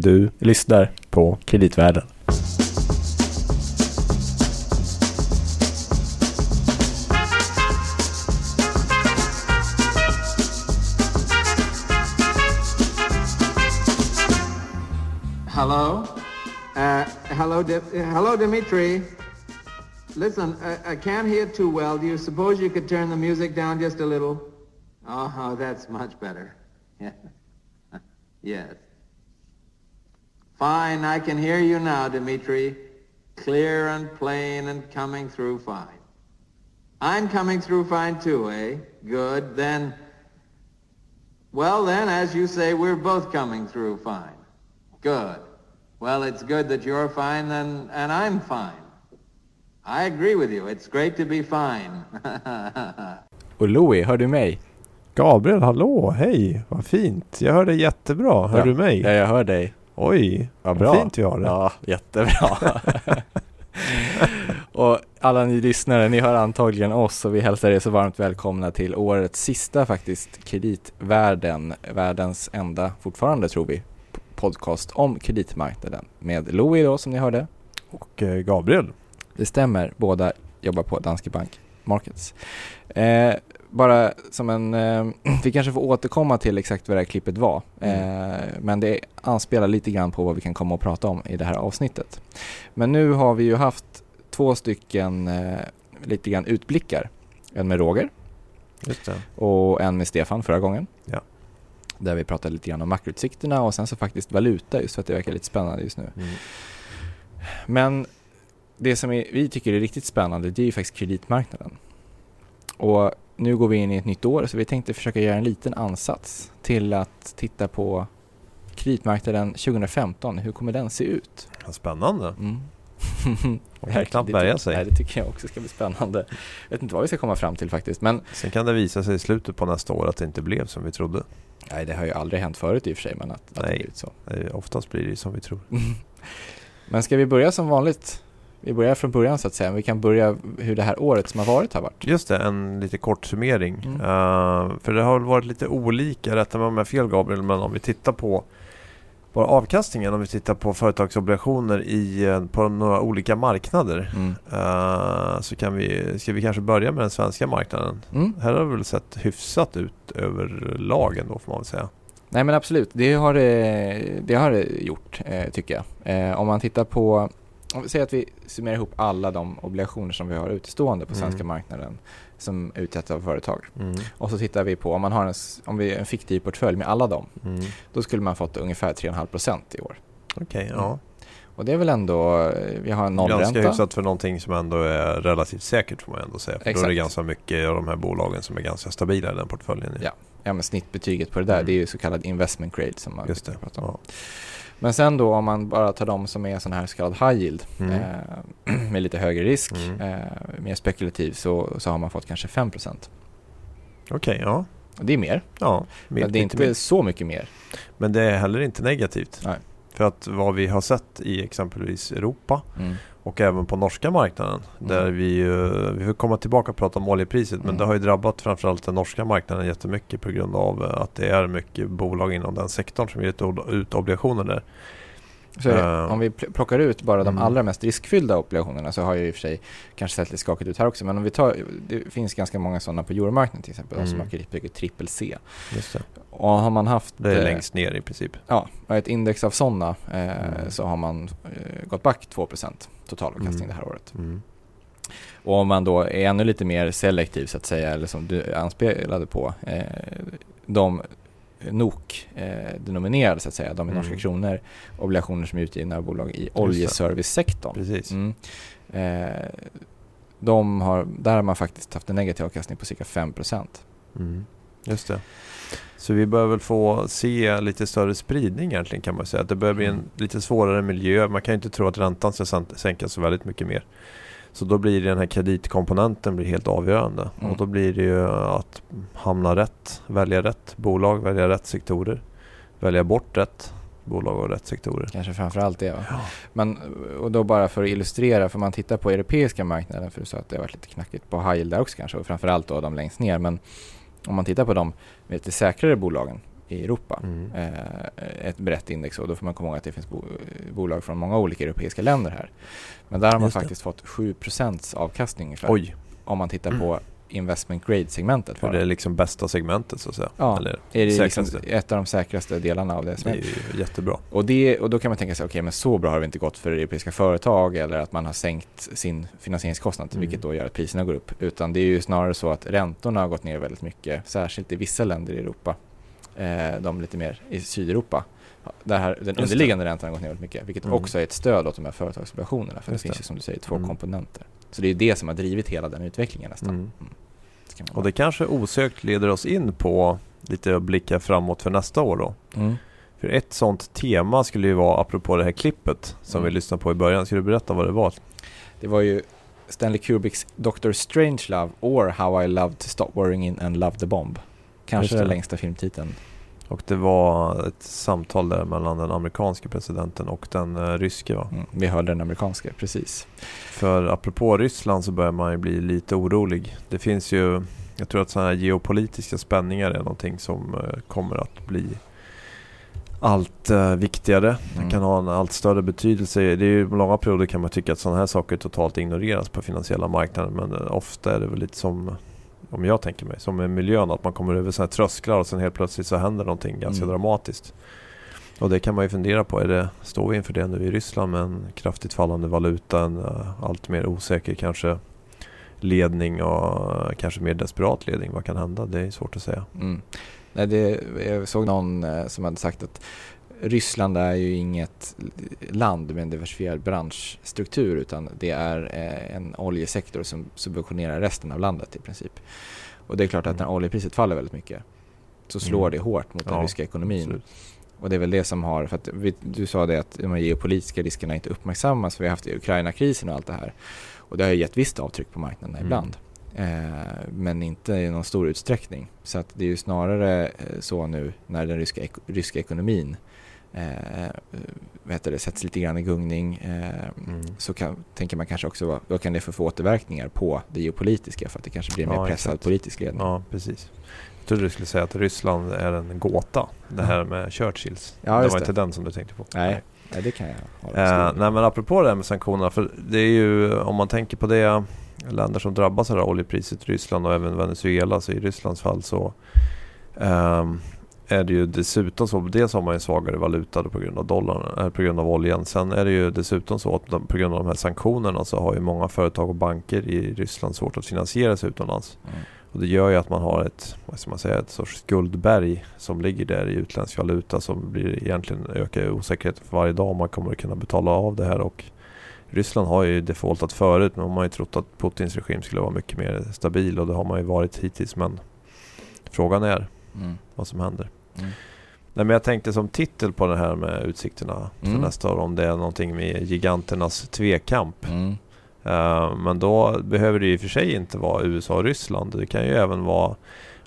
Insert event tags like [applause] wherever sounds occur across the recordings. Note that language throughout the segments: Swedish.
Du lyssnar på Kreditvärlden. Hello? Uh, hello, Di- hello, Dimitri. Listen, I, I can't hear too well. Do you suppose you could turn the music down just a little? Oh, that's much better. [laughs] Yes. Fine, I can hear you now, Dimitri. Clear and plain and coming through fine. I'm coming through fine too, eh? Good. Then, well then, as you say, we're both coming through fine. Good. Well, it's good that you're fine then, and I'm fine. I agree with you. It's great to be fine. [laughs] Och Louie, hör du mig? Gabriel, hallå, hej, vad fint. Jag hör dig jättebra. Hör Ja. du mig? Ja, jag hör dig. Oj, bra. fint vi har det. Ja, jättebra. [laughs] och alla ni lyssnare, ni hör antagligen oss och vi hälsar er så varmt välkomna till årets sista faktiskt kreditvärlden, världens enda, fortfarande tror vi, podcast om kreditmarknaden med Louie då som ni hörde. Och eh, Gabriel. Det stämmer, båda jobbar på Danske Bank Markets. Eh, bara som en, eh, [clears throat] vi kanske får återkomma till exakt vad det här klippet var. Eh, men det anspelar lite grann på vad vi kan komma och prata om i det här avsnittet. Men nu har vi ju haft två stycken eh, lite grann utblickar. En med Roger och en med Stefan förra gången. Ja. Där vi pratade lite grann om makroutsikterna och sen så faktiskt valuta just för att det verkar lite spännande just nu. Mm. Men det som vi tycker är riktigt spännande det är ju faktiskt kreditmarknaden. Och nu går vi in i ett nytt år så vi tänkte försöka göra en liten ansats till att titta på kreditmarknaden 2015. Hur kommer den se ut? Spännande. Mm. [laughs] Man kan knappt bärga sig. Nej, det tycker jag också ska bli spännande. Jag vet inte vad vi ska komma fram till faktiskt. Men Sen kan det visa sig i slutet på nästa år att det inte blev som vi trodde. nej, det har ju aldrig hänt förut i och för sig. Men att, att det Nej. blivit så. Eh, Oftast blir det som vi tror. [laughs] Men ska vi börja som vanligt? Vi börjar från början så att säga. Vi kan börja hur det här året som har varit har varit. Just det, en lite kort summering. Mm. Eh, för det har väl varit lite olika, rätta mig om jag har fel Gabriel, men om vi tittar på bara avkastningen, om vi tittar på företagsobligationer i, eh, på några olika marknader. Mm. eh, så kan vi, ska vi kanske börja med den svenska marknaden. Mm. Här har det väl sett hyfsat ut överlag ändå får man väl säga. Nej men absolut, det har det, det, har det gjort eh, tycker jag. Eh, om man tittar på, om vi säger att vi summerar ihop alla de obligationer som vi har utestående på Mm. svenska marknaden som utsätts av företag. Mm. Och så tittar vi på, om man har en, om vi, en fiktiv portfölj med alla dem, Mm. då skulle man fått ungefär 3,5% i år. Okej, ja. Och det är väl ändå, eh, vi har en Ganska nollränta. hyfsat för någonting som ändå är relativt säkert får man ändå säga. För då är det ganska mycket av de här bolagen som är ganska stabila i den portföljen. Ja. Ja men snittbetyget på det där, Mm. det är ju så kallad investment grade som man Just det. brukar prata om. Ja. Men sen då om man bara tar de som är sån här så kallad high yield Mm. eh, [clears throat] med lite högre risk, Mm. eh, mer spekulativ så, så har man fått kanske 5%. Okej, ja. Och det är mer, ja. Men det är inte mer. så mycket mer. Men det är heller inte negativt. Nej. För att vad vi har sett i exempelvis Europa Mm. och även på norska marknaden. Mm. Där vi, eh, vi får komma tillbaka och prata om oljepriset. Men Mm. det har ju drabbat framförallt den norska marknaden jättemycket på grund av att det är mycket bolag inom den sektorn som ger ut obligationer där. Så Eh. om vi pl- plockar ut bara de Mm. allra mest riskfyllda obligationerna så har jag i och för sig kanske sett lite skakigt ut här också. Men om vi tar, det finns ganska många sådana på euromarknaden till exempel, som Mm. har kreditbetyget trippel C. Och har man haft Det är eh, längst ner i princip. Ja, och ett index av sådana eh, Mm. så har man eh, gått back 2% totalavkastning Mm. det här året. Mm. Och om man då är ännu lite mer selektiv så att säga, eller som du anspelade på, eh, de NOK-denominerade så att säga, de i norska Mm. kronor, obligationer som är utgivna av bolag i oljeservicesektorn. Precis. Mm. Eh, de har, där har man faktiskt haft en negativ avkastning på cirka 5%. Mm. Just det. Så vi bör väl få se lite större spridning egentligen kan man säga. Att det börjar bli en Mm. lite svårare miljö. Man kan ju inte tro att räntan ska sän- sänkas så väldigt mycket mer. Så då blir den här kreditkomponenten blir helt avgörande. Mm. Och då blir det ju att hamna rätt, välja rätt bolag, välja rätt sektorer. Välja bort rätt bolag och rätt sektorer. Kanske framförallt det. Va? Men, och då bara för att illustrera, för man tittar på europeiska marknaden, för du sa att det har varit lite knackigt på high yield där också kanske, och framförallt då de längst ner. Men om man tittar på de lite säkrare bolagen, i Europa. Mm. Eh, ett brett index och då får man komma ihåg att det finns bo bolag från många olika europeiska länder här. Men där har man Just det. faktiskt fått 7% avkastning ungefär. Oj, Om man tittar på investment grade-segmentet. för det är liksom bästa segmentet så att säga. Ja, Eller, är det liksom ett av de säkraste delarna av det. det är ju jättebra. och, det, och då kan man tänka sig, okej men så bra har det inte gått för europeiska företag eller att man har sänkt sin finansieringskostnad Mm. vilket då gör att priserna går upp. Utan det är ju snarare så att räntorna har gått ner väldigt mycket, särskilt i vissa länder i Europa. Eh, de lite mer i Sydeuropa. Där här, den det. underliggande räntan har gått ner väldigt mycket vilket Mm. också är ett stöd åt de här företagsobligationerna. För Just det finns det. ju som du säger två Mm. komponenter. Så det är ju det som har drivit hela den utvecklingen nästan. Mm. Ska man Och det kanske osökt leder oss in på lite att blicka framåt för nästa år då. Mm. För ett sånt tema skulle ju vara, apropå det här klippet som Mm. vi lyssnade på i början, ska du berätta vad det var? Det var ju Stanley Kubricks Dr. Strangelove or How I Loved to Stop Worrying and Love the Bomb. Kanske det. den längsta filmtiteln. Och det var ett samtal där mellan den amerikanske presidenten och den eh, ryske va? Mm, vi hörde den amerikanska, precis. För apropå Ryssland så börjar man ju bli lite orolig. Det finns ju, jag tror att sådana här geopolitiska spänningar är någonting som eh, kommer att bli allt eh, viktigare. Mm. Det kan ha en allt större betydelse. Det är ju långa perioder kan man tycka att sådana här saker totalt ignoreras på finansiella marknader. Men ofta är det väl lite som, om jag tänker mig, som med miljön. Att man kommer över sådana här trösklar och sen helt plötsligt så händer någonting ganska Mm. dramatiskt. Och det kan man ju fundera på. Är det, står vi inför det nu i Ryssland med en kraftigt fallande valuta, en uh, allt mer osäker kanske ledning och eh, kanske mer desperat ledning. Vad kan hända? Det är svårt att säga. Mm. Nej, det, jag såg någon eh, som hade sagt att Ryssland är ju inget land med en diversifierad branschstruktur utan det är eh, en oljesektor som subventionerar resten av landet i princip. Och det är klart att när Mm. oljepriset faller väldigt mycket så slår Mm. det hårt mot den Ja, ryska ekonomin. Absolut. Och det är väl det som har, för att vi, du sa det att de geopolitiska riskerna inte uppmärksammas, för vi har haft Ukraina-krisen och allt det här. Och det har ju gett visst avtryck på marknaderna Mm. ibland. Eh, men inte i någon stor utsträckning. Så att det är ju snarare eh, så nu när den ryska, ek- ryska ekonomin eh, heter det, sätts lite grann i gungning eh, Mm. så kan, tänker man kanske också vad, vad kan det få för återverkningar på det geopolitiska för att det kanske blir en Ja, mer pressad exakt. politisk ledning. Ja, precis. Jag trodde du skulle säga att Ryssland är en gåta. Det här med Churchills. Ja, det var det. inte den som du tänkte på. Nej, nej, det kan jag hålla Eh, nej men apropå det här med sanktionerna. För det är ju, om man tänker på det, länder som drabbas av det här oljepriset, Ryssland och även Venezuela. Så i Rysslands fall så ehm, är det ju dessutom så, dels har man en svagare valuta på grund av dollarn, äh, på grund av oljan. Sen är det ju dessutom så att på grund av de här sanktionerna så har ju många företag och banker i Ryssland svårt att finansiera sig utomlands. Mm. Och det gör ju att man har ett, vad ska man säga, ett sorts skuldberg som ligger där i utländsk valuta som blir egentligen ökar osäkerheten för varje dag om man kommer att kunna betala av det här och Ryssland har ju defaultat förut men man har ju trott att Putins regim skulle vara mycket mer stabil och det har man ju varit hittills men frågan är Mm. vad som händer. Mm. Nej men jag tänkte som titel på det här med utsikterna för Mm. nästa år om det är någonting med giganternas tvekamp. Eh, Men då behöver det i och för sig inte vara USA och Ryssland. Det kan ju även vara,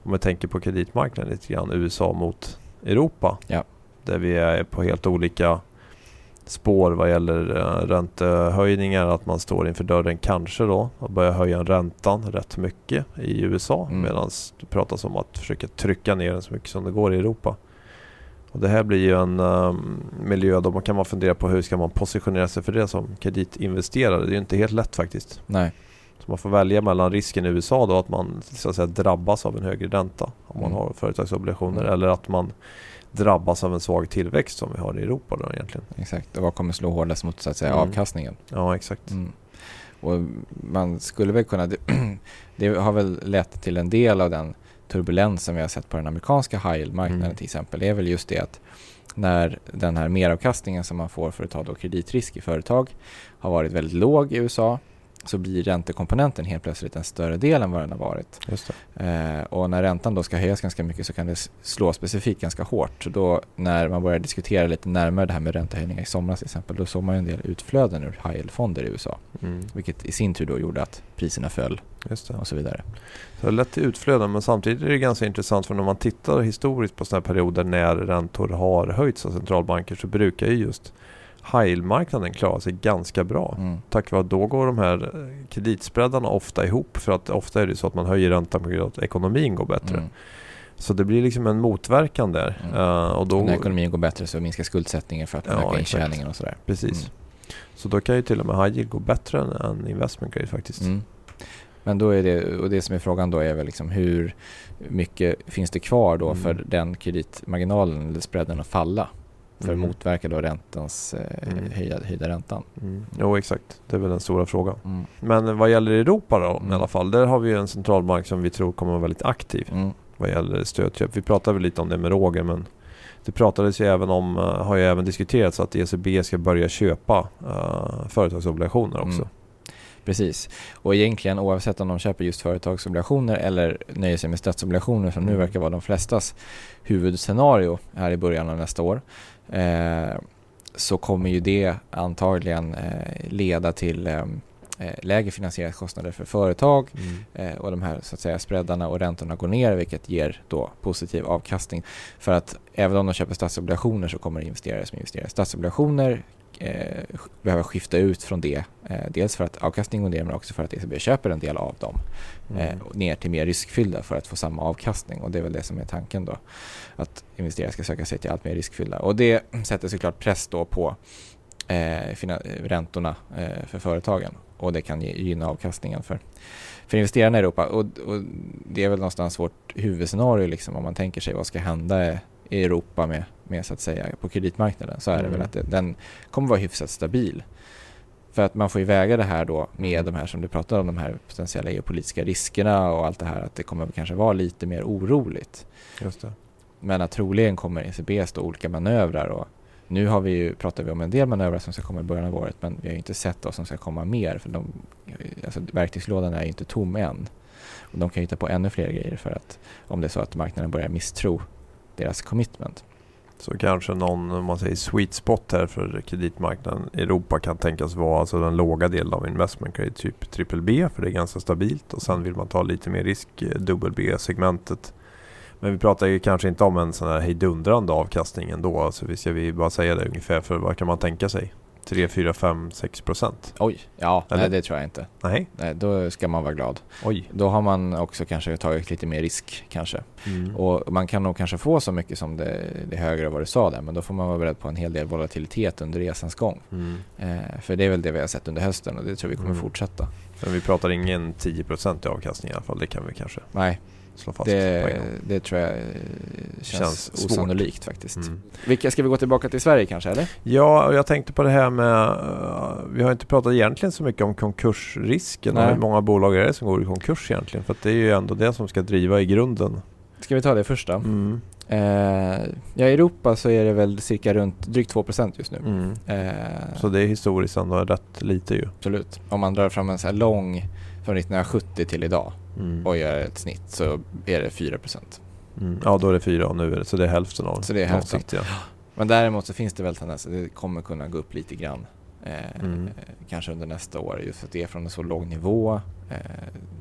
om jag tänker på kreditmarknaden lite grann, USA mot Europa. Ja. Där vi är på helt olika spår vad gäller eh, räntehöjningar. Att man står inför dörren kanske då och börjar höja räntan rätt mycket i USA. Mm. Medan det pratas om att försöka trycka ner den så mycket som det går i Europa. Och det här blir ju en um, miljö då man kan man fundera på hur ska man positionera sig för det som kreditinvesterare. Det är ju inte helt lätt faktiskt. Nej. Så man får välja mellan risken i USA då att man så att säga, drabbas av en högre ränta om man Mm. har företagsobligationer Mm. eller att man drabbas av en svag tillväxt som vi har i Europa då egentligen. Exakt, och vad kommer slå hårdast mot så att säga Mm. avkastningen? Ja exakt. Mm. Och man skulle väl kunna, [clears throat] det, har väl lett till en del av den turbulens som vi har sett på den amerikanska high yield-marknaden Mm. till exempel. Det är väl just det att när den här meravkastningen som man får för att ta då kreditrisk i företag har varit väldigt låg i USA så blir räntekomponenten helt plötsligt en större del än vad den har varit. Eh, och när räntan då ska höjas ganska mycket så kan det slå specifikt ganska hårt. Så då när man börjar diskutera lite närmare det här med räntehöjningar i somras till exempel, då såg man en del utflöden ur high yield-fonder i USA. Mm. Vilket i sin tur då gjorde att priserna föll och så vidare. Så det är lätt till utflöden men samtidigt är det ganska intressant för när man tittar historiskt på sådana här perioder när räntor har höjts av centralbanker så brukar ju just high yield-marknaden klara sig ganska bra. Mm. Tack vare att då går de här eh, kreditspreadarna ofta ihop för att ofta är det så att man höjer räntan på grund av att ekonomin går bättre. Mm. Så det blir liksom en motverkan där. Mm. Eh, och då, När ekonomin går bättre så minskar skuldsättningen för att Ja, öka intjäningen och sådär. Precis. Mm. Så då kan ju till och med high yield gå bättre än, än investment grade faktiskt. Mm. Men då är det, och det som är frågan då är väl liksom hur mycket finns det kvar då Mm. för den kreditmarginalen eller spreaden att falla? För att Mm. motverka då räntans eh, Mm. höjda, höjda räntan. Mm. Jo exakt, det är väl den stora frågan. Mm. Men vad gäller Europa då Mm. i alla fall. Där har vi en centralbank som vi tror kommer vara väldigt aktiv Mm. vad gäller stödköp. Vi pratade väl lite om det med Roger men det pratades ju även om, eh, har ju även diskuterats att ECB ska börja köpa uh, företagsobligationer också. Mm. Precis. Och egentligen oavsett om de köper just företagsobligationer eller nöjer sig med statsobligationer som nu Mm. verkar vara de flestas huvudscenario här i början av nästa år. Eh, så kommer ju det antagligen eh, leda till eh, lägre finansieringskostnader för företag Mm. och de här så att säga spreadarna och räntorna går ner vilket ger då positiv avkastning. För att även om de köper statsobligationer så kommer investerare som investerar i statsobligationer eh, behöva skifta ut från det. Eh, dels för att avkastningen går ner men också för att ECB köper en del av dem Mm. eh, ner till mer riskfyllda för att få samma avkastning och det är väl det som är tanken då. Att investerare ska söka sig till allt mer riskfyllda och det sätter såklart press då på eh, räntorna eh, för företagen och det kan gynna avkastningen för, för investerarna i Europa och, och det är väl någonstans vårt huvudscenario liksom om man tänker sig vad ska hända i Europa med, med så att säga på kreditmarknaden så är det Mm. väl att det, den kommer vara hyfsat stabil. För att man får ju väga det här då med de här som du pratade om, de här potentiella geopolitiska riskerna och allt det här att det kommer kanske vara lite mer oroligt. Just det. Men att troligen kommer ECB stå olika manövrar och nu har vi ju, pratar vi om en del manövrar som ska komma i början av året men vi har ju inte sett vad som ska komma mer för de, alltså verktygslådan är ju inte tom än. Och de kan hitta på ännu fler grejer för att om det är så att marknaden börjar misstro deras commitment. Så kanske någon, om man säger sweet spot här för kreditmarknaden i Europa kan tänkas vara alltså den låga delen av investment grade, typ triple B för det är ganska stabilt och sen vill man ta lite mer risk, eh, BB dubbel B-segmentet. Men vi pratar ju kanske inte om en sån här hejdundrande avkastning ändå. Alltså vi ska vi bara säga det ungefär för vad kan man tänka sig? 3, 4, 5, 6 procent? Oj, ja, Eller? nej det tror jag inte. Nej, Nej, då ska man vara glad. oj. Då har man också kanske tagit lite mer risk kanske. Mm. Och man kan nog kanske få så mycket som det, det högre vad du sa där men då får man vara beredd på en hel del volatilitet under resans gång. Mm. Eh, för det är väl det vi har sett under hösten och det tror vi kommer Mm. fortsätta. Men vi pratar ingen 10 procent i avkastning i alla fall. Det kan vi kanske Nej, slå fast på en det, gång. det tror jag eh, känns, Känns svårt. osannolikt faktiskt. Mm. Vilka ska vi gå tillbaka till Sverige kanske eller? Ja, och jag tänkte på det här med, eh, vi har inte pratat egentligen så mycket om konkursrisken och hur många bolag är det som går i konkurs egentligen? För att det är ju ändå det som ska driva i grunden. Ska vi ta det första? Mm. Eh, ja, i Europa så är det väl cirka runt drygt 2% just nu. Mm. Eh, Så det är historiskt ändå rätt lite ju. Absolut. Om man drar fram en så här lång från 1970 till idag Mm. och gör ett snitt så är det 4%. Mm. Ja, då är det fyra och nu är det, så det är hälften av Så det är hälften. långsiktiga. Men däremot så finns det väl tendenser, det kommer kunna gå upp lite grann. Eh, Mm. Kanske under nästa år just för att det är från en så låg nivå. Eh,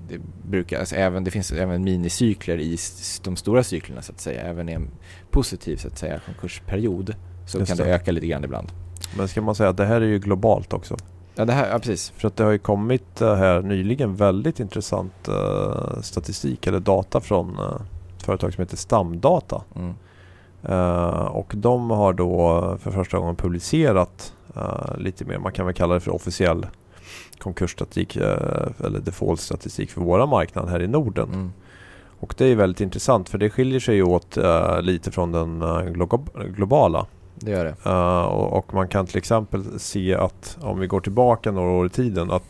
det, brukar, alltså även, det finns även minicykler i de stora cyklerna så att säga. Även i en positiv så att säga konkursperiod så Just kan det det. öka lite grann ibland. Men ska man säga att det här är ju globalt också? Ja, det här, ja precis. För att det har ju kommit eh, här nyligen väldigt intressant eh, statistik eller data från eh, ett företag som heter Stamdata. Mm. Eh, och de har då för första gången publicerat lite mer, man kan väl kalla det för officiell konkursstatistik eller default-statistik för våra marknad här i Norden. Mm. Och det är väldigt intressant för det skiljer sig åt lite från den glo- globala. Det gör det. Eh, och, och man kan till exempel se att om vi går tillbaka några år i tiden att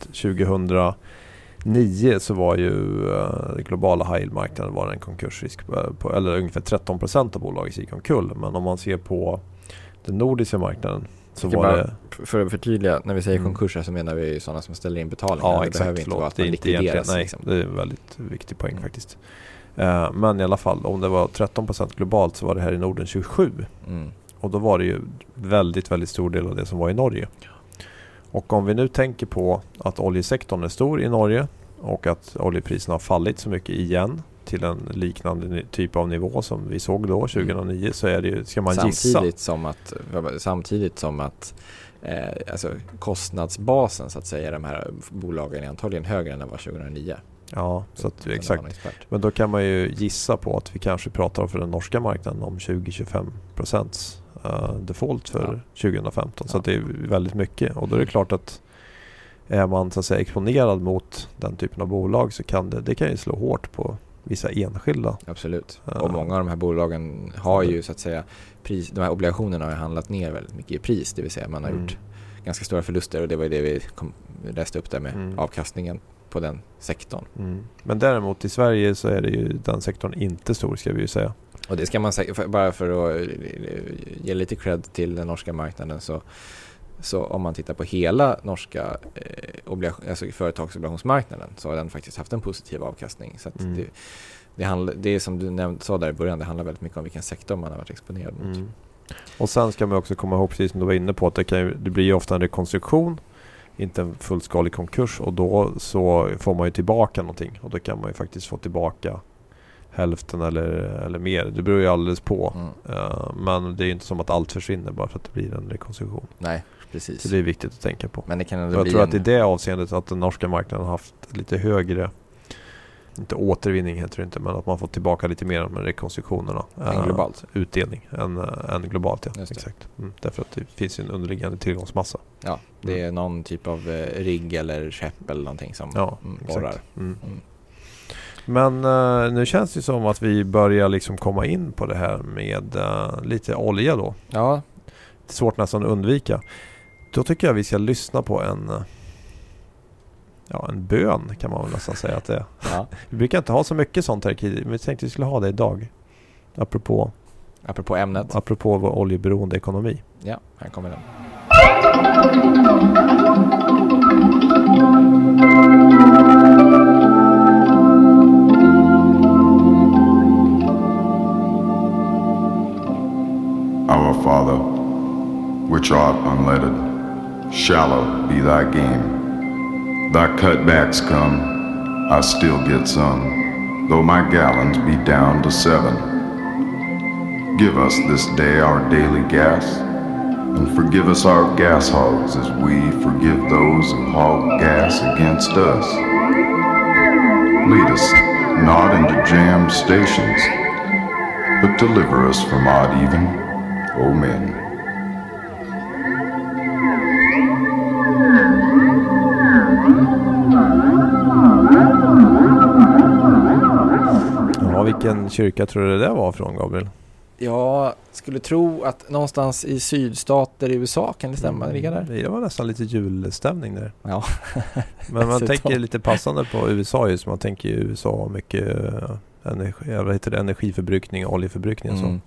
2009 så var ju uh, globala high yield-marknaden var en konkursrisk på, på, eller ungefär 13 procent av bolaget gick omkull. Men om man ser på den nordiska marknaden så var bara- det... För att förtydliga, när vi säger Mm. konkurser så menar vi sådana som ställer in betalningar. Ja det exakt, behöver inte vara att man likvideras. nej, liksom. det är en väldigt viktig poäng Mm. faktiskt. Eh, men i alla fall, om det var 13 procent globalt så var det här i Norden 27. Mm. Och då var det ju väldigt, väldigt stor del av det som var i Norge. Och om vi nu tänker på att oljesektorn är stor i Norge och att oljepriserna har fallit så mycket igen till en liknande typ av nivå som vi såg då 2009 så är det ju, ska man gissa. Samtidigt som att, samtidigt som att eh, alltså kostnadsbasen så att säga de här bolagen är antagligen högre än den var 2009. Ja, så att, exakt. Men då kan man ju gissa på att vi kanske pratar för den norska marknaden om 20-25 procents eh, default för 2015. Så Ja. det är väldigt mycket och då är det klart att är man så att säga exponerad mot den typen av bolag så kan det, det kan ju slå hårt på vissa enskilda. Absolut. Ja. Och många av de här bolagen har ju så att säga, pris, de här obligationerna har handlat ner väldigt mycket i pris. Det vill säga man har Mm. gjort ganska stora förluster och det var ju det vi kom, läste upp där med Mm. avkastningen på den sektorn. Mm. Men däremot i Sverige så är det ju den sektorn inte stor ska vi ju säga. Och det ska man säga, bara för att eh, ge lite cred till den norska marknaden så, så om man tittar på hela norska eh, obligation, alltså företagsobligationsmarknaden så har den faktiskt haft en positiv avkastning. Så Mm. det, det, handlar, det är som du nämnde, sa där i början, det handlar väldigt mycket om vilken sektor man har varit exponerad mot. Mm. Och sen ska man också komma ihåg, precis som du var inne på, att det, kan det blir ju ofta en rekonstruktion, inte en fullskalig konkurs och då så får man ju tillbaka någonting och då kan man ju faktiskt få tillbaka hälften eller, eller mer. Det beror ju alldeles på. Mm. Eh, men det är ju inte som att allt försvinner bara för att det blir en rekonstruktion. Nej, precis. Så det är viktigt att tänka på. Men det kan ändå jag bli tror en, att i det avseendet att den norska marknaden har haft lite högre inte återvinning heter det inte, men att man får tillbaka lite mer med rekonstruktionerna. än Eh, globalt. utdelning än, äh, än globalt. Ja. Exakt. Mm. Därför att det finns en underliggande tillgångsmassa. Ja, det är någon typ av rigg eller skepp eller någonting som Ja, mm, exakt. borrar. Mm. Men eh, nu känns det som att vi börjar liksom komma in på det här med eh, lite olja då. Ja, Det är svårt nästan att undvika. Då tycker jag vi ska lyssna på en eh, Ja, en bön kan man väl nästan säga att det är. ja. [laughs] Vi brukar inte ha så mycket sånt här men vi tänkte vi skulle ha det idag. Apropå, apropå ämnet. apropå vår oljeberoende ekonomi. Ja, här kommer den. Our Father, which art unlettered, shallow be thy game. Thy cutbacks come, I still get some, though my gallons be down to seven. Give us this day our daily gas, and forgive us our gas hogs as we forgive those who hog gas against us. Lead us not into jammed stations, but deliver us from odd even. Amen. Ja, vilken kyrka tror du det där var från Gabriel? Jag skulle tro att någonstans i sydstater i USA, kan det stämma? Det ligger där? Det var nästan lite julstämning där. Ja. [laughs] Men man tänker lite passande på USA just. Man tänker ju USA mycket eh, energi, ja, vad heter det, energiförbrukning och oljeförbrukning och så. Mm.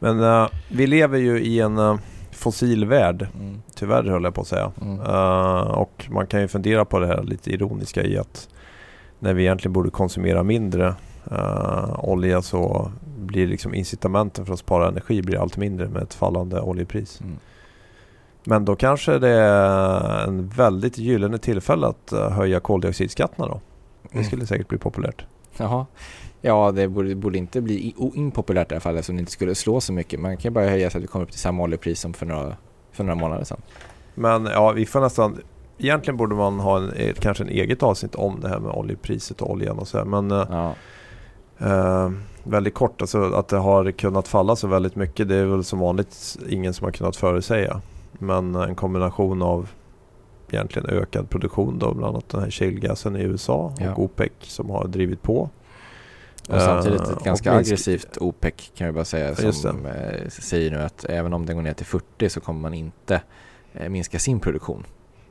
Men eh, vi lever ju i en uh, fossilvärld. Mm. Tyvärr höll jag på att säga. Mm. Eh, och man kan ju fundera på det här lite ironiska i att när vi egentligen borde konsumera mindre olja så blir liksom incitamenten för att spara energi blir allt mindre med ett fallande oljepris. Mm. Men då kanske det är en väldigt gyllene tillfälle att höja koldioxidskatterna då. Det Mm. skulle säkert bli populärt. Jaha. Ja, det borde, borde inte bli impopulärt i alla fall eftersom det inte skulle slå så mycket. Man kan bara höja så att vi kommer upp till samma oljepris som för några, för några månader sedan. Men ja, vi får nästan... Egentligen borde man ha en, kanske en eget avsnitt om det här med oljepriset och oljan och så här. Men eh, Ja. Eh, väldigt kort, alltså att det har kunnat falla så väldigt mycket det är väl som vanligt ingen som har kunnat förutsäga. Men en kombination av egentligen ökad produktion då, bland annat den här shalegasen i USA Ja. och OPEC som har drivit på. Och samtidigt Eh, ett och ganska aggressivt OPEC kan vi bara säga Ja, som eh, säger nu att även om den går ner till 40 så kommer man inte eh, minska sin produktion.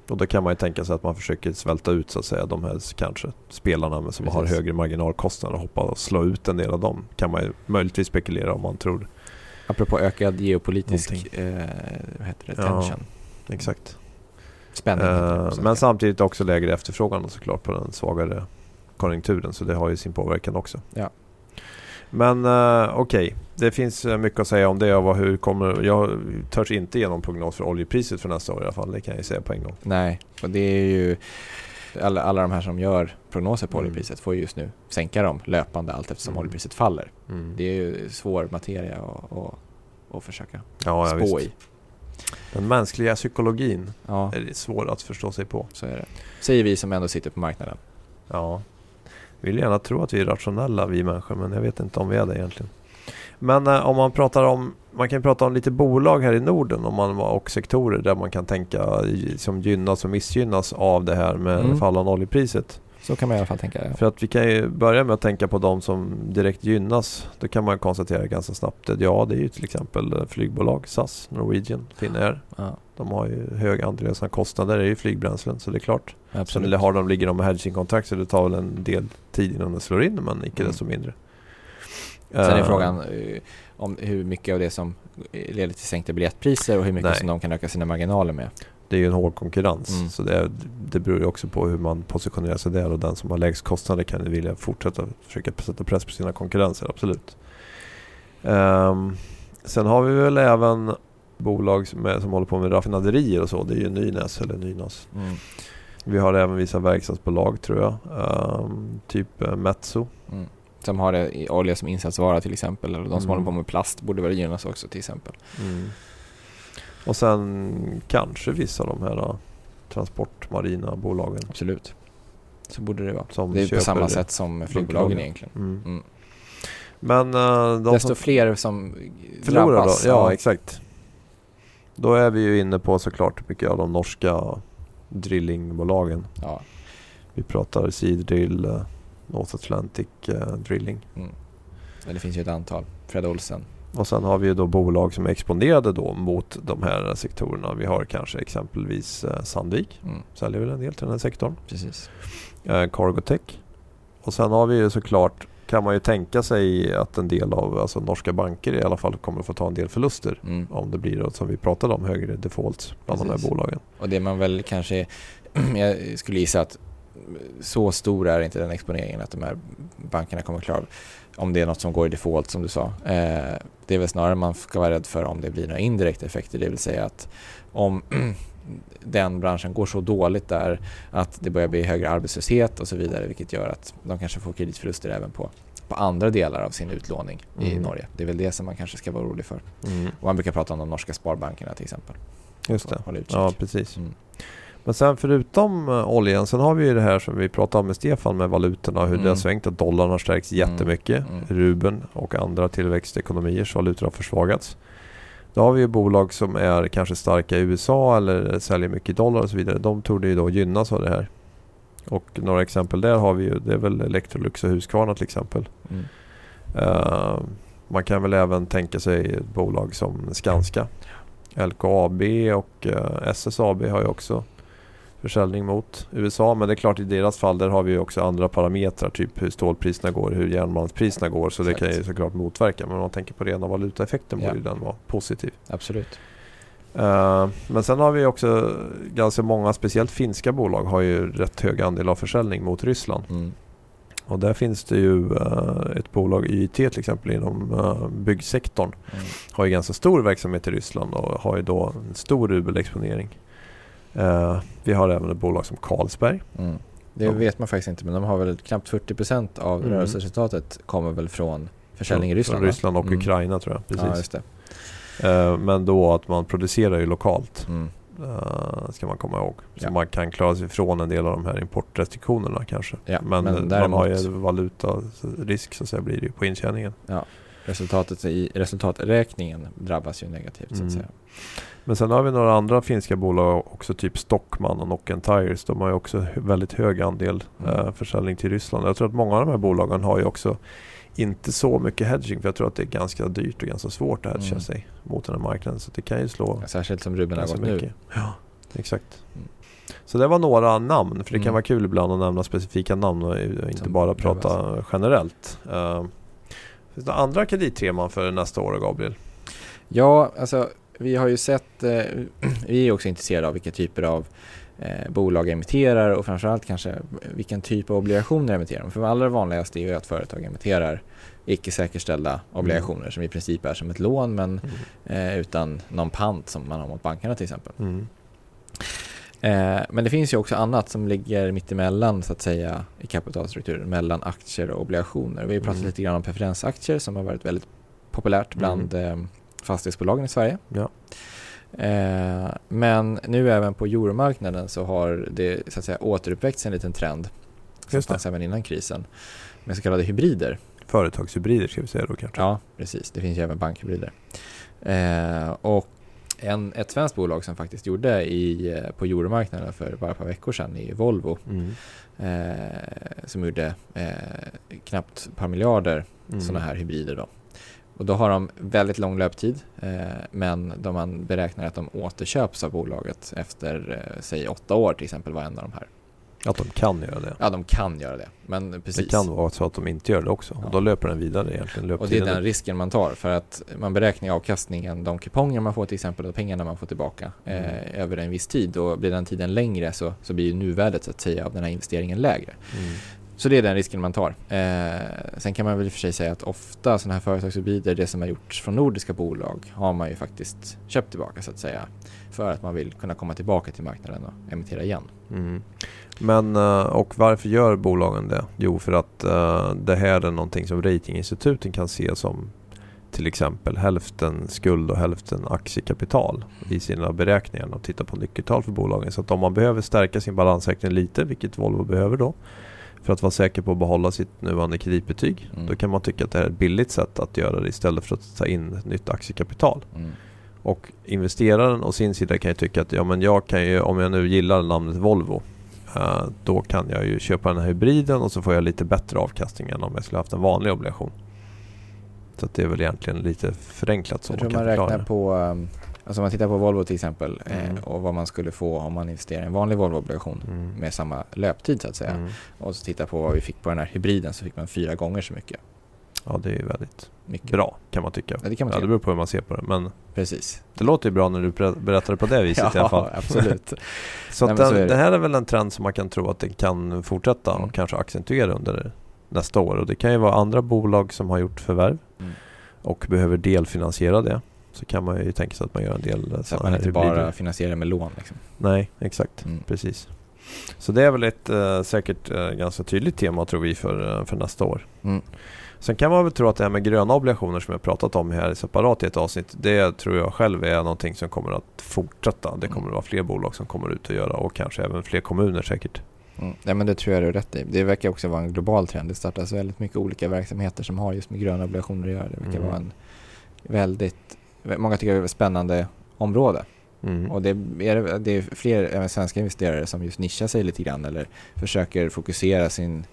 Och då kan man ju tänka sig att man försöker svälta ut så att säga de här kanske spelarna som har Precis. högre marginalkostnader och hoppa och slå ut en del av dem. Kan man ju möjligtvis spekulera om man tror. Apropå ökad geopolitisk eh, vad heter det? Ja. tension. Exakt. Heter det på Eh, men samtidigt också lägre efterfrågan såklart på den svagare konjunkturen. Så det har ju sin påverkan också. Ja. Men uh, okej, det finns eh, mycket att säga om det. Och hur kommer, jag törs inte ge någon prognos för oljepriset för nästa år i alla fall. Det kan jag säga på en gång. Nej, och det är ju alla, alla de här som gör prognoser på Mm. oljepriset får ju just nu sänka dem löpande allt eftersom Mm. oljepriset faller. Mm. Det är ju svår materia att, att, att försöka ja, ja, spå visst. i. Den mänskliga psykologin Ja, är svår att förstå sig på. så är det. Säger vi som ändå sitter på marknaden. Ja. Vi vill gärna tro att vi är rationella vi människor men jag vet inte om vi är det egentligen. Men eh, om man pratar om, man kan prata om lite bolag här i Norden om man, och sektorer där man kan tänka som gynnas och missgynnas av det här med Mm. fallande oljepriset. Så kan man i alla fall tänka. Ja. För att vi kan ju börja med att tänka på de som direkt gynnas. Då kan man konstatera ganska snabbt att ja, det är ju till exempel eh, flygbolag, SAS, Norwegian, Finnair. Ja, De har ju hög andel av sina kostnader, det är ju flygbränslen så det är klart. Sen eller har de, ligger de med hedgingkontrakt så det tar väl en del tid innan det slår in men icke Mm. desto mindre. Sen är Eh, frågan eh, om hur mycket av det som leder till sänkta biljettpriser och hur mycket Nej. som de kan öka sina marginaler med. Det är ju en hård konkurrens Mm. så det, det beror ju också på hur man positionerar sig där och den som har lägst kostnader kan ju vilja fortsätta försöka sätta press på sina konkurrenser, absolut. Ehm, sen har vi väl även bolag som, är, som håller på med raffinaderier och så. Det är ju Nynäs eller Nynas. Mm. Vi har även vissa verkstadsbolag tror jag. Ehm, typ eh, Metso. Mm. Som har det i olja som insatsvara till exempel. Eller de som Mm. håller på med plast borde väl gynnas också till exempel. Och sen kanske vissa av de här eh, transportmarina bolagen. Absolut. Så borde det vara. Som det är på samma det. sätt som flygbolagen egentligen. Mm. Mm. Men eh, de Desto som fler som förlorar då? drabbas. Ja, exakt. Då är vi ju inne på såklart mycket av de norska drillingbolagen. ja. Vi pratar Seadrill, eh, North Atlantic eh, Drilling. Men Det finns ju ett antal. Fred Olsen. Och sen har vi ju då bolag som är exponerade då mot de här sektorerna. Vi har kanske exempelvis eh, Sandvik, Mm. säljer väl en del till den här sektorn. Precis. Cargotech. Och sen har vi ju såklart, kan man ju tänka sig att en del av alltså norska banker i alla fall kommer få ta en del förluster. Mm. Om det blir som vi pratade om, högre defaults bland de Precis. här bolagen. Och det man väl kanske, [clears throat] jag skulle gissa att så stor är inte den exponeringen att de här bankerna kommer klara om det är något som går i default som du sa. Eh, det är väl snarare man ska vara rädd för om det blir några indirekta effekter, det vill säga att om [clears throat] den branschen går så dåligt där att det börjar bli högre arbetslöshet och så vidare vilket gör att de kanske får kreditförluster även på, på andra delar av sin utlåning i Mm. Norge. Det är väl det som man kanske ska vara orolig för. Mm. Och man brukar prata om de norska sparbankerna till exempel. Just det. Ja, precis. Mm. Men sen förutom uh, oljan, sen har vi ju det här som vi pratade om med Stefan med valutorna, hur Mm. det har svängt, att dollarn har stärkts Mm. jättemycket. Mm. Rubeln och andra tillväxtekonomiers valutor har försvagats. Då har vi ju bolag som är kanske starka i USA eller säljer mycket dollar och så vidare. De torde ju då gynnas av det här. Och några exempel där har vi ju, det är väl Electrolux och Husqvarna till exempel. Mm. Eh, man kan väl även tänka sig ett bolag som Skanska. LKAB och eh, SSAB har ju också försäljning mot USA. Men det är klart i deras fall där har vi också andra parametrar. Typ hur stålpriserna går, hur järnmalmspriserna går. Så det kan ju såklart motverka. Men om man tänker på rena valutaeffekten Ja. borde den vara positiv. Absolut. Eh, men sen har vi också ganska många, speciellt finska bolag har ju rätt hög andel av försäljning mot Ryssland. Mm. Och där finns det ju eh, ett bolag, YIT till exempel, inom eh, byggsektorn. Mm. Har ju ganska stor verksamhet i Ryssland och har ju då en stor rubelexponering. Eh, vi har även ett bolag som Carlsberg. Mm. Det Ja. vet man faktiskt inte men de har väl knappt 40% av Mm. rörelseresultatet kommer väl från försäljning i Från- Ryssland Från? Ryssland och Mm. Ukraina tror jag. Ja, Precis. just det. Eh, men då att man producerar ju lokalt. Mm. eh, ska man komma ihåg. Så Ja. man kan klara sig från en del av de här importrestriktionerna kanske. Ja, men men eh, man däremot- har ju valutarisk så att säga blir det ju på intjäningen. Resultatet i resultaträkningen drabbas ju negativt så Mm. att säga. Men sen har vi några andra finska bolag också, typ Stockman och Nokian Tires. De har ju också väldigt hög andel Mm. eh, försäljning till Ryssland. Jag tror att många av de här bolagen har ju också inte så mycket hedging för jag tror att det är ganska dyrt och ganska svårt att hedga Mm. sig mot den här marknaden. Så det kan ju slå Särskilt som rubeln har gått nu. mycket. Ja, exakt. Mm. Så det var några namn, för det kan Mm. vara kul ibland att nämna specifika namn och inte Som bara prata generellt. Uh, finns det andra kreditteman för nästa år, Gabriel? Ja, alltså vi har ju sett, eh, [clears throat] vi är också intresserade av vilka typer av eh, bolag emitterar och framförallt kanske vilken typ av obligationer emitterar de. För det allra vanligaste är ju att företag emitterar icke säkerställda obligationer som i princip är som ett lån men eh, utan någon pant som man har mot bankerna till exempel. Mm. Eh, men det finns ju också annat som ligger mittemellan så att säga i kapitalstrukturen mellan aktier och obligationer. Vi har pratat Mm. lite grann om preferensaktier som har varit väldigt populärt bland eh, fastighetsbolagen i Sverige. Ja. Eh, men nu även på euromarknaden så har det så att säga återuppväckts en liten trend som Just det. fanns även innan krisen med så kallade hybrider. Företagshybrider ska vi säga då kanske. Ja, precis. Det finns ju även bankhybrider. Eh, och en, ett svenskt bolag som faktiskt gjorde i, eh, på euromarknaden för bara ett par veckor sedan är Volvo. Mm. Eh, som gjorde eh, knappt ett par miljarder Mm. sådana här hybrider då. Och då har de väldigt lång löptid eh, men de man beräknar att de återköps av bolaget efter eh, säg åtta år till exempel var en av de här. Att de kan göra det. Ja de kan göra det men precis. Det kan vara så att de inte gör det också. Ja. Och då löper den vidare egentligen. Och det är Löptiden den risken man tar för att man beräknar avkastningen, de kuponger man får till exempel och pengarna man får tillbaka Mm. eh, över en viss tid och blir den tiden längre så, så blir ju nuvärdet så att säga av den här investeringen lägre. Mm. Så det är den risken man tar. Eh, sen kan man väl i och för sig säga att ofta sådana här företagshybrider, det som har gjorts från nordiska bolag har man ju faktiskt köpt tillbaka så att säga. För att man vill kunna komma tillbaka till marknaden och emittera igen. Mm. Men, eh, och varför gör bolagen det? Jo, för att eh, det här är någonting som ratinginstituten kan se som till exempel hälften skuld och hälften aktiekapital i sina beräkningar och titta på nyckeltal för bolagen. Så att om man behöver stärka sin balansräkning lite, vilket Volvo behöver då, för att vara säker på att behålla sitt nuvarande kreditbetyg, Mm. då kan man tycka att det är ett billigt sätt att göra det istället för att ta in nytt aktiekapital. Mm. Och investeraren å sin sida kan ju tycka att ja, men jag kan ju, om jag nu gillar namnet Volvo eh, då kan jag ju köpa den här hybriden och så får jag lite bättre avkastning än om jag skulle haft en vanlig obligation. Så att det är väl egentligen lite förenklat så Jag tror man kan man räknar på, um, alltså om man tittar på Volvo till exempel Mm. eh, och vad man skulle få om man investerar i en vanlig Volvo-obligation Mm. med samma löptid så att säga. Mm. Och så tittar på vad vi fick på den här hybriden så fick man fyra gånger så mycket. Ja, det är väldigt mycket. bra kan man tycka. Ja, det kan man Ja, det tycka. beror på hur man ser på det. Men Precis. det låter ju bra när du ber- berättar det på det viset [laughs] i alla fall. absolut. [laughs] Så, Nej, så den, är det. det här är väl en trend som man kan tro att det kan fortsätta Mm. och kanske accentuera under nästa år. Och det kan ju vara andra bolag som har gjort förvärv Mm. och behöver delfinansiera det. Så kan man ju tänka sig att man gör en del Så att man inte hybrider. bara finansierar med lån. Liksom. Nej, exakt. Mm. Precis. Så det är väl ett eh, säkert eh, ganska tydligt tema tror vi för, eh, för nästa år. Mm. Sen kan man väl tro att det här med gröna obligationer som jag pratat om här separat i ett avsnitt. Det tror jag själv är någonting som kommer att fortsätta. Det kommer att vara fler bolag som kommer ut och göra och kanske även fler kommuner säkert. Mm. Nej, men det tror jag du har rätt i. Det verkar också vara en global trend. Det startas väldigt mycket olika verksamheter som har just med gröna obligationer att göra. Det verkar Mm. vara en väldigt, många tycker det är ett spännande område. Mm. Och det är, det är fler även svenska investerare som just nischar sig lite grann eller försöker fokusera sin,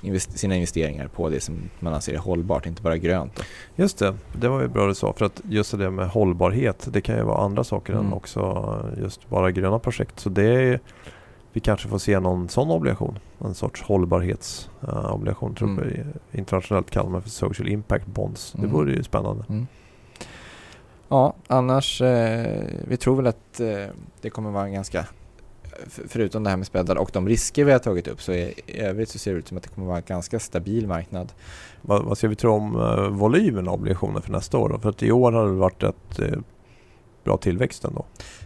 invest, sina investeringar på det som man anser är hållbart, inte bara grönt. Då. Just det, det var ju bra du sa. För att just det med hållbarhet, det kan ju vara andra saker än Mm. också just bara gröna projekt. Så det är vi kanske får se någon sån obligation. En sorts hållbarhetsobligation. tror Mm. jag internationellt kallar man för social impact bonds. Det Mm. vore ju spännande. Ja, annars, eh, vi tror väl att eh, det kommer vara en ganska, förutom det här med späddar och de risker vi har tagit upp, så i i övrigt så ser det ut som att det kommer vara en ganska stabil marknad. Vad, vad ska vi tro om eh, volymen av obligationer för nästa år då? För att i år har det varit ett eh, bra tillväxt ändå.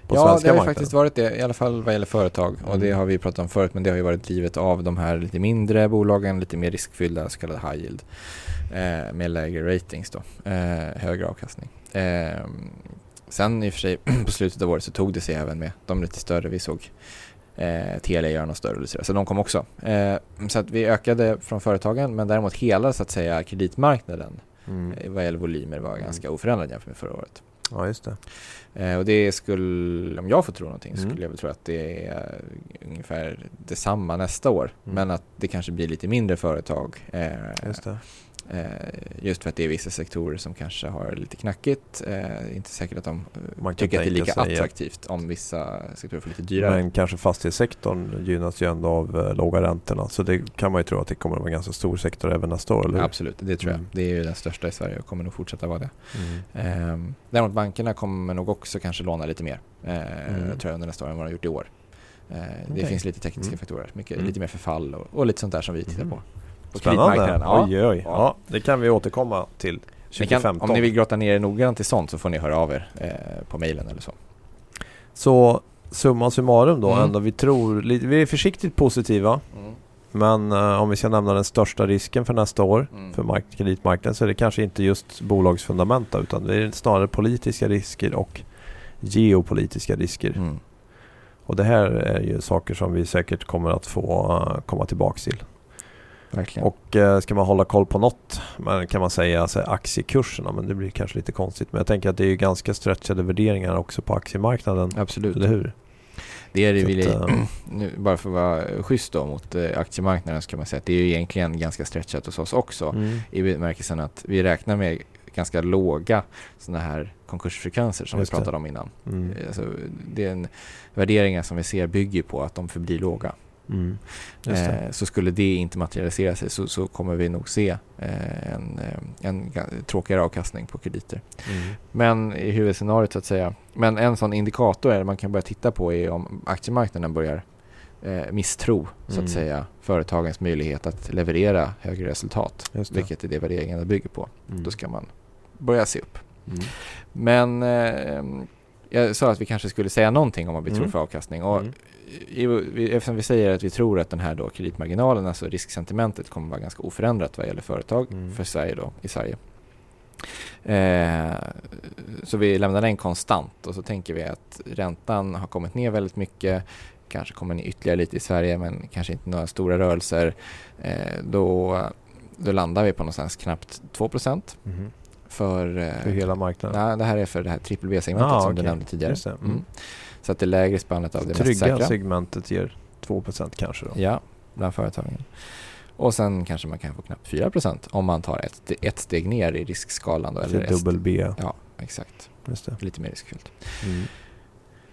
På ja, det har marknaden. faktiskt varit det, i alla fall vad gäller företag. Och Mm. det har vi pratat om förut, men det har ju varit drivet av de här lite mindre bolagen, lite mer riskfyllda, så kallade high yield, eh, med lägre ratings då, eh, högre avkastning. Eh, sen i och för sig [clears throat] på slutet av året så tog det sig även med de lite större, vi såg eh, Telia göra något större, så de kom också. Eh, så att vi ökade från företagen, men däremot hela så att säga kreditmarknaden Mm. eh, vad gäller volymer var Mm. ganska oförändrad jämfört med förra året. Ja, just det. Eh, och det skulle, om jag får tro någonting, Mm. skulle jag väl tro att det är ungefär detsamma nästa år. Mm. Men att det kanske blir lite mindre företag. Eh, Just det. eh, just för att det är vissa sektorer som kanske har lite knackigt. Eh, inte säkert att de eh, Man tycker att det är lika attraktivt om vissa sektorer får lite dyrare. Men kanske fastighetssektorn gynnas ju ändå av låga räntorna. Så det kan man ju tro att det kommer att vara en ganska stor sektor även nästa år, eller hur? Absolut, det tror jag. Mm. Det är ju den största i Sverige och kommer nog fortsätta vara det. Mm. Eh, däremot bankerna kommer nog också kanske låna lite mer. Mm. Tror jag under nästa år än vad de har gjort i år. Det Okej. finns lite tekniska Mm. faktorer, mycket, Mm. lite mer förfall och, och lite sånt där som vi tittar Mm. på. På kreditmarknaden. Ja. Oj, oj. Ja. Det kan vi återkomma till Ni 2015. kan, om ni vill grotta ner er noggrant i sånt så får ni höra av er eh, på mejlen eller så. Så summa summarum då, Mm. ändå vi tror, vi är försiktigt positiva. Men eh, om vi ska nämna den största risken för nästa år Mm. för mark- kreditmarknaden så är det kanske inte just bolagsfundamenta utan det är snarare politiska risker och geopolitiska risker. Mm. Och det här är ju saker som vi säkert kommer att få eh, komma tillbaks till. Verkligen. Och eh, ska man hålla koll på något kan man säga alltså aktiekurserna men det blir kanske lite konstigt. Men jag tänker att det är ganska stretchade värderingar också på aktiemarknaden. Absolut. Eller hur? Det är det Så vi, att, eh, [clears throat] nu, bara för att vara schysst då mot eh, aktiemarknaden så kan man säga att det är ju egentligen ganska stretchat hos oss också. Mm. I bemärkelsen att vi räknar med ganska låga sådana här konkursfrekvenser som Just vi det. pratade om innan. Mm. Alltså, det är en värderingar som vi ser bygger på att de förblir låga. Mm. Eh, så skulle det inte materialisera sig så, så kommer vi nog se eh, en, eh, en ga- tråkigare avkastning på krediter. Mm. Men i huvudscenariot så att säga. Men en sån indikator är man kan börja titta på är om aktiemarknaden börjar eh, misstro så Mm. att säga företagens möjlighet att leverera högre resultat. Vilket är det värderingarna bygger på. Mm. Då ska man börja se upp. Mm. Men eh, jag sa att vi kanske skulle säga någonting om vad vi tror Mm. för avkastning. Och Mm. i, eftersom vi säger att vi tror att den här då kreditmarginalen, alltså risksentimentet kommer vara ganska oförändrat vad gäller företag Mm. för Sverige då, i Sverige. Eh, så vi lämnar den konstant och så tänker vi att räntan har kommit ner väldigt mycket, kanske kommer ner ytterligare lite i Sverige men kanske inte några stora rörelser. Eh, då, då landar vi på någonstans knappt 2 Mhm. För, eh, För hela marknaden? Nej, det här är för det här triple B-segmentet Ah, som du okej. nämnde tidigare. Mm. Mm. Så att det lägre spannet av det mest Trygga säkra. segmentet ger 2% kanske då? Ja, bland företagen. Och sen kanske man kan få knappt 4% om man tar ett, ett steg ner i riskskalan. Då, eller dubbel B. Ja, exakt. Lite mer riskfyllt. Mm.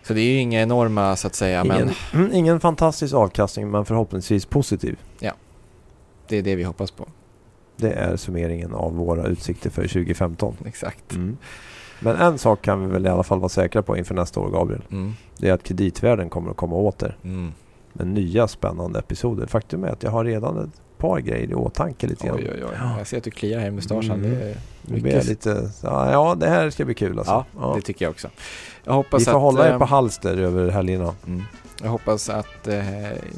Så det är ju inga enorma så att säga, ingen, men [clears throat] ingen fantastisk avkastning men förhoppningsvis positiv. det är det vi hoppas på. Det är summeringen av våra utsikter för 2015. Exakt. Mm. Men en sak kan vi väl i alla fall vara säkra på inför nästa år Gabriel. Mm. Det är att kreditvärlden kommer att komma åter Mm. med nya spännande episoder. Faktum är att jag har redan ett par grejer i åtanke lite grann. Oj, oj, oj. Jag ser att du kliar här i mustaschen. Mm. Det, mycket, lite, ja, ja, det här ska bli kul alltså. ja, det tycker jag också. Jag hoppas Vi får att, hålla er eh, på halster över helgerna. Mm. Jag hoppas att eh,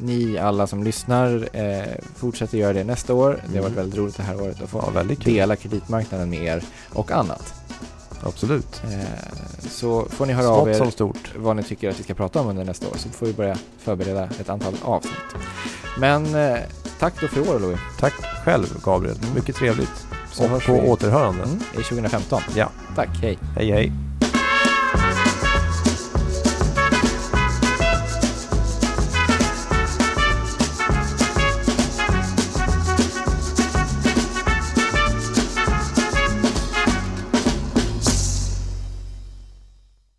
ni alla som lyssnar eh, fortsätter göra det nästa år. Det har varit Mm. väldigt roligt det här året att få Ja, dela kreditmarknaden med er och annat. Absolut. Eh, så får ni höra av Smått som er stort. vad ni tycker att vi ska prata om under nästa år så får vi börja förbereda ett antal avsnitt. Men eh, tack då för i år Louis. Tack själv Gabriel. Mm. Mycket trevligt. Så och på vi. återhörande. Mm, I 2015. Ja. Tack, hej. Hej hej.